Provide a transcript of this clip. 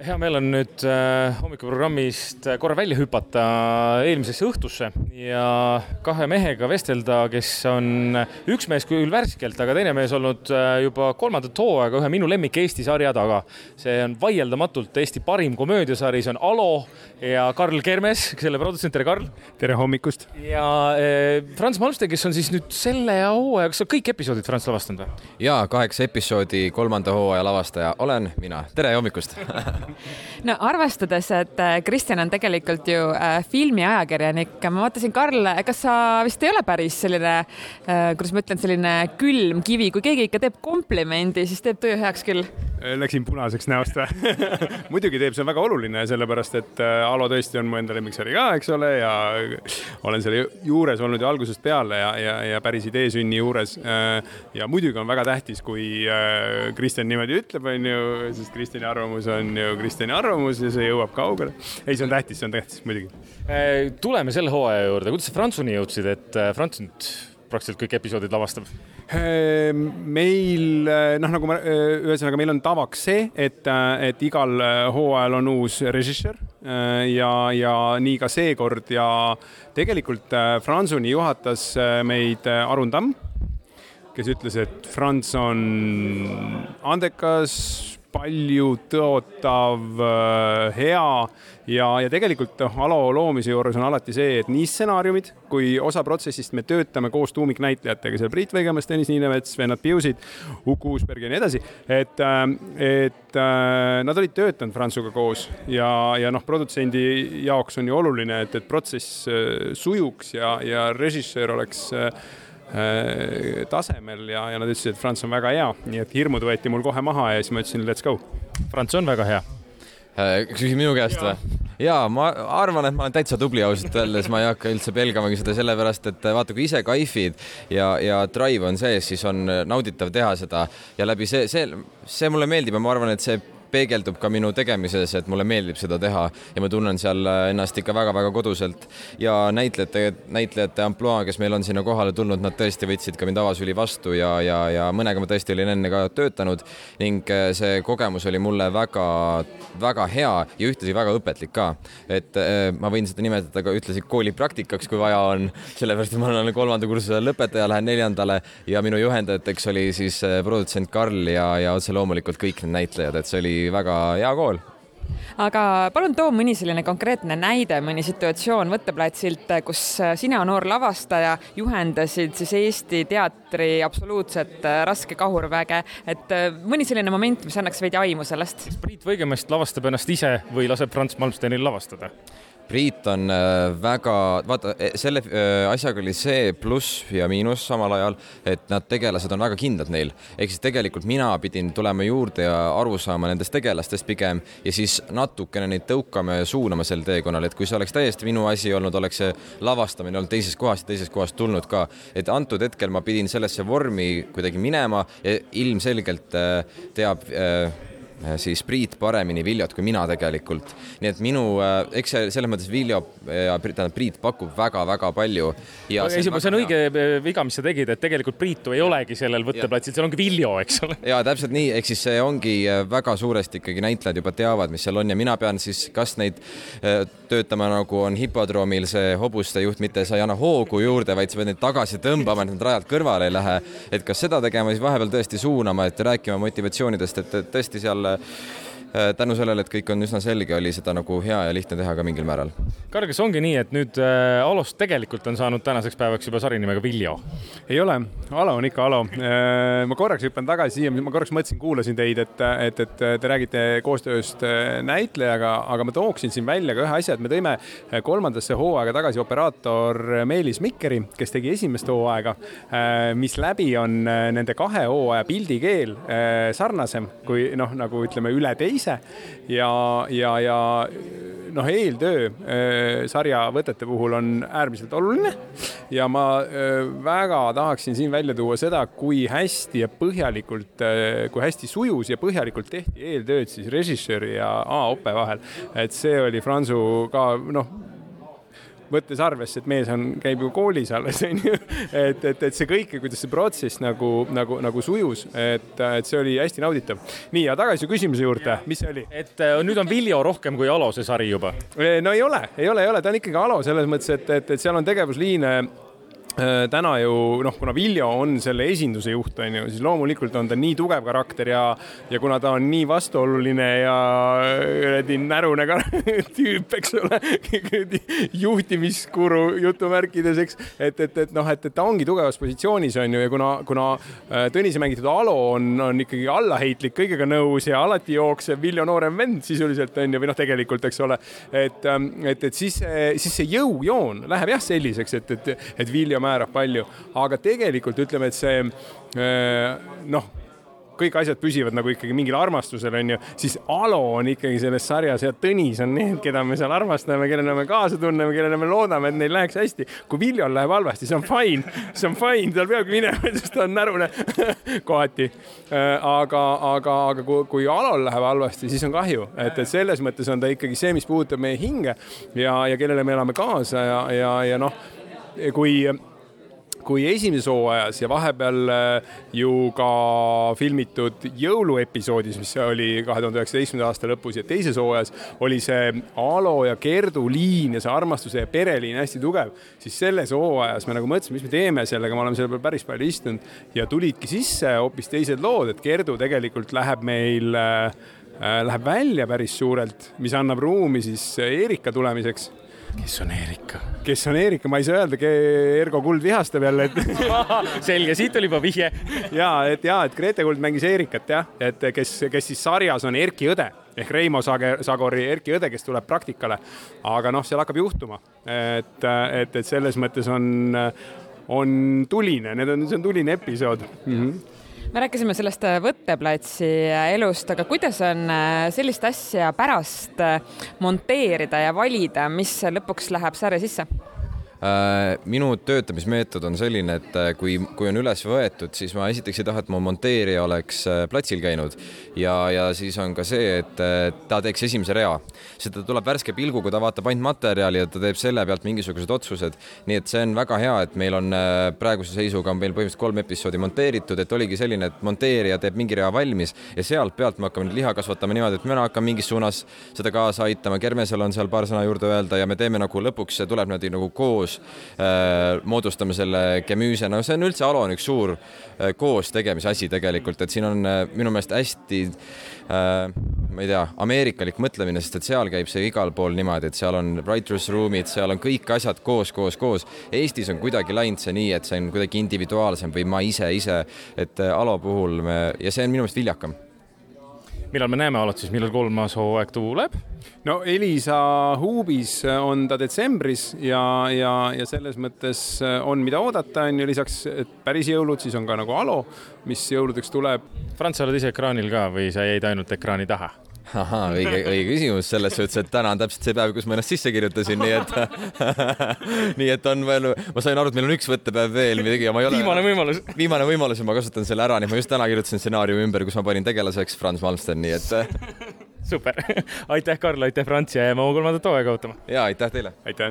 hea meel on nüüd äh, hommikuprogrammist äh, korra välja hüpata eelmisesse õhtusse ja kahe mehega vestelda, kes on üks mees küll värskelt, aga teine mees olnud äh, juba kolmandat hooaega ühe minu lemmik Eesti sarja taga. see on vaieldamatult Eesti parim komöödiasari, see on Alo ja Karl Kermes, selle produtsent, tere Karl. tere hommikust. ja äh, Franz Malmste, kes on siis nüüd selle hooaja, kas sa kõik episoodid, Franz, lavastanud või? ja kaheksa episoodi kolmanda hooaja lavastaja olen mina, tere hommikust no arvestades, et äh, Kristjan on tegelikult ju äh, filmiajakirjanik, ma vaatasin, Karl, kas sa vist ei ole päris selline äh,, kuidas ma ütlen, selline külm kivi, kui keegi ikka teeb komplimendi, siis teeb tuju heaks küll. Läksin punaseks näost või muidugi teeb, see on väga oluline, sellepärast et Alo tõesti on mu enda lemmiksari ka, eks ole, ja olen selle juures olnud ju algusest peale ja, ja, ja päris idee sünni juures. ja muidugi on väga tähtis, kui Kristjan niimoodi ütleb, onju, sest Kristjani arvamus on ju Kristjani arvamus ja see jõuab kaugele. ei, see on tähtis, see on tähtis muidugi. Äh, tuleme selle hooaja juurde, kuidas sa Frantsuni jõudsid, et äh, Frants nüüd praktiliselt kõik episoodid lavastab? Äh, meil noh, nagu ma, ühesõnaga meil on tavaks see, et, et igal hooajal on uus režissöör ja, ja nii ka seekord ja tegelikult Franzuni juhatas meid Arun Tamm, kes ütles, et Franz on andekas palju tõotav, äh, hea ja, ja tegelikult noh, Alo loomise juures on alati see, et nii stsenaariumid kui osa protsessist me töötame koos tuumiknäitlejatega, seal Priit Võigemas, Tõnis Niinemets, Vennad Piusid, Uku Uusberg ja nii edasi. et, äh, et äh, nad olid töötanud Frantsuga koos ja, ja noh, produtsendi jaoks on ju oluline, et, et protsess sujuks ja, ja režissöör oleks Äh, tasemel ja, ja nad ütlesid, et Franz on väga hea, nii et hirmud võeti mul kohe maha ja siis ma ütlesin let's go. Franz on väga hea. Äh, küsid minu käest või? ja ma arvan, et ma olen täitsa tubli ausalt öeldes, ma ei hakka üldse pelgamagi seda sellepärast, et vaata, kui ise kaifid ja, ja drive on sees, siis on nauditav teha seda ja läbi see, see, see mulle meeldib ja ma arvan, et see peegeldub ka minu tegemises, et mulle meeldib seda teha ja ma tunnen seal ennast ikka väga-väga koduselt. ja näitlejate, näitlejate ampluaa, kes meil on sinna kohale tulnud, nad tõesti võtsid ka mind avasüli vastu ja, ja, ja mõnega ma tõesti olin enne ka töötanud ning äh, see kogemus oli mulle väga-väga hea ja ühtlasi väga õpetlik ka. et äh, ma võin seda nimetada ka ühtlasi koolipraktikaks, kui vaja on, sellepärast et ma olen kolmanda kursuse lõpetaja, lähen neljandale ja minu juhendajateks oli siis äh, produtsent Karl ja, ja otse loomulikult kõik need näitlejad, et see oli väga hea kool aga palun too mõni selline konkreetne näide, mõni situatsioon võtteplatsilt, kus sina, noor lavastaja, juhendasid siis Eesti teatri absoluutset äh, raske kahurväge, et äh, mõni selline moment, mis annaks veidi aimu sellest. Priit Võigemast lavastab ennast ise või laseb Franz Malmstenil lavastada? Priit on äh, väga, vaata e, selle äh, asjaga oli see pluss ja miinus samal ajal, et nad tegelased on väga kindlad neil, ehk siis tegelikult mina pidin tulema juurde ja aru saama nendest tegelastest pigem ja siis natukene neid tõukama ja suunama sel teekonnal, et kui see oleks täiesti minu asi olnud, oleks see lavastamine olnud teisest kohast ja teisest kohast tulnud ka, et antud hetkel ma pidin sellesse vormi kuidagi minema ja ilmselgelt äh, teab Äh, siis Priit paremini Viljot kui mina tegelikult. nii et minu, äh, eks see selles mõttes Viljo ja tähendab Priit pakub väga-väga palju. see on, see on õige äh, viga, mis sa tegid, et tegelikult Priitu ei olegi sellel võtteplatsil, seal ongi Viljo, eks ole. ja täpselt nii, ehk siis see ongi väga suuresti ikkagi näitlejad juba teavad, mis seal on ja mina pean siis kas neid töötama nagu on hipodroomil see hobuste juht, mitte sa ei anna hoogu juurde, vaid sa pead neid tagasi tõmbama, et nad rajalt kõrvale ei lähe. et kas seda tegema, siis vahepeal tõesti suunama, et rääkima motivatsioonidest, et tõesti seal Äh, tänu sellele, et kõik on üsna selge, oli seda nagu hea ja lihtne teha ka mingil määral. Karl, kas ongi nii, et nüüd äh, Alost tegelikult on saanud tänaseks päevaks juba sari nimega Viljo? ei ole, Alo on ikka Alo. Äh, ma korraks hüppan tagasi siia, ma korraks mõtlesin, kuulasin teid, et, et, et te räägite koostööst näitlejaga, aga ma tooksin siin välja ka ühe asja, et me tõime kolmandasse hooaega tagasi operaator Meelis Mikkeri, kes tegi esimest hooaega, mis läbi on nende kahe hooaja pildikeel sarnasem kui noh, nagu ütleme üle teise ise ja, ja, ja noh, eeltöö äh, sarja võtete puhul on äärmiselt oluline ja ma äh, väga tahaksin siin välja tuua seda, kui hästi ja põhjalikult, äh, kui hästi sujus ja põhjalikult tehti eeltööd siis režissööri ja A-ope vahel. et see oli Franzu ka noh võttes arvesse, et mees on, käib ju koolis alles, on ju. et, et, et see kõik ja kuidas see protsess nagu, nagu, nagu sujus, et, et see oli hästi nauditav. nii, ja tagasi küsimuse juurde, mis see oli? et äh, nüüd on Viljo rohkem kui Alo see sari juba. no ei ole, ei ole, ei ole, ta on ikkagi Alo selles mõttes, et, et, et seal on tegevusliine täna ju noh, kuna Viljo on selle esinduse juht, on ju, siis loomulikult on ta nii tugev karakter ja, ja kuna ta on nii vastuoluline ja kuradi närune tüüp, eks ole, juhtimiskuru jutumärkides, eks, et, et, et noh, et, et ta ongi tugevas positsioonis, on ju, ja kuna, kuna äh, Tõnise mängitud Alo on, on ikkagi allaheitlik, kõigega nõus ja alati jooksev Viljo noorem vend sisuliselt on ju, või noh, tegelikult, eks ole, et, ähm, et, et siis, siis see jõujoon läheb jah selliseks, et, et, et Viljo määrab palju, aga tegelikult ütleme, et see äh, noh, kõik asjad püsivad nagu ikkagi mingil armastusel, onju, siis Alo on ikkagi selles sarjas ja Tõnis on need, keda me seal armastame, kellele me kaasa tunneme, kellele me loodame, et neil läheks hästi. kui Viljol läheb halvasti, see on fine, see on fine, tal peabki minema, sest ta on närune kohati. Äh, aga, aga, aga kui, kui Alol läheb halvasti, siis on kahju, et, et selles mõttes on ta ikkagi see, mis puudutab meie hinge ja, ja kellele me elame kaasa ja, ja, ja noh, kui kui esimeses hooajas ja vahepeal äh, ju ka filmitud jõuluepisoodis, mis oli kahe tuhande üheksateistkümnenda aasta lõpus ja teises hooajas oli see Alo ja Kerdu liin ja see armastuse ja pereliin hästi tugev, siis selles hooajas me nagu mõtlesime, mis me teeme sellega, me oleme selle peale päris palju istunud ja tulidki sisse hoopis teised lood, et Kerdu tegelikult läheb meil äh, äh läheb välja päris suurelt, mis annab ruumi siis Erika tulemiseks kes on Eerika? kes on Eerika, ma ei saa öelda, Ergo Kuld vihastab jälle, et selge, siit oli juba vihje. ja et ja, et Grete Kuld mängis Eerikat jah, et kes, kes siis sarjas on Erki õde ehk Reimo Sager, Sagori Erki õde, kes tuleb praktikale. aga noh, seal hakkab juhtuma, et, et, et selles mõttes on, on tuline, need on, see on tuline episood mm. -hmm me rääkisime sellest äh, võtteplatsi äh, elust, aga kuidas on äh, sellist asja pärast monteerida ja valida, mis lõpuks läheb sarja sisse? Äh, minu töötamismeetod on selline, et äh, kui, kui on üles võetud, siis ma esiteks ei taha, et mu monteerija oleks äh, platsil käinud ja, ja siis on ka see, et ta teeks esimese rea. seda tuleb värske pilguga, ta vaatab ainult materjali ja ta teeb selle pealt mingisugused otsused. nii et see on väga hea, et meil on praeguse seisuga on meil põhimõtteliselt kolm episoodi monteeritud, et oligi selline, et monteerija teeb mingi rea valmis ja sealt pealt me hakkame nüüd liha kasvatama niimoodi, et mina hakkan mingis suunas seda kaasa aitama, Kermesel on seal paar sõna juurde öelda ja me teeme nagu lõpuks, see tuleb niimoodi nagu koos koos äh, moodustame selle gemüüse, no see on üldse Alo on üks suur äh, koos tegemise asi tegelikult, et siin on äh, minu meelest hästi äh, ma ei tea, ameerikalik mõtlemine, sest et seal käib see igal pool niimoodi, et seal on writers room'id, seal on kõik asjad koos, koos, koos. Eestis on kuidagi läinud see nii, et see on kuidagi individuaalsem või ma ise, ise, et äh, Alo puhul me ja see on minu meelest viljakam millal me näeme Alot siis, millal kolmas hooaeg tuleb? no Elisa huubis on ta detsembris ja, ja, ja selles mõttes on, mida oodata, on ju, lisaks päris jõulud, siis on ka nagu Alo, mis jõuludeks tuleb. Franz, sa oled ise ekraanil ka või sa jäid ainult ekraani taha? Ahaa, õige, õige küsimus selles suhtes, et täna on täpselt see päev, kus ma ennast sisse kirjutasin, nii et nii et on veel, ma sain aru, et meil on üks võttepäev veel midagi ja ma ei ole. viimane võimalus. viimane võimalus ja ma kasutan selle ära, nii et ma just täna kirjutasin stsenaariumi ümber, kus ma panin tegelaseks Franz Malmsten, nii et super, aitäh, Karl, aitäh, Franz ja jääme oma kolmandat hooaega ootama. ja aitäh teile. aitäh.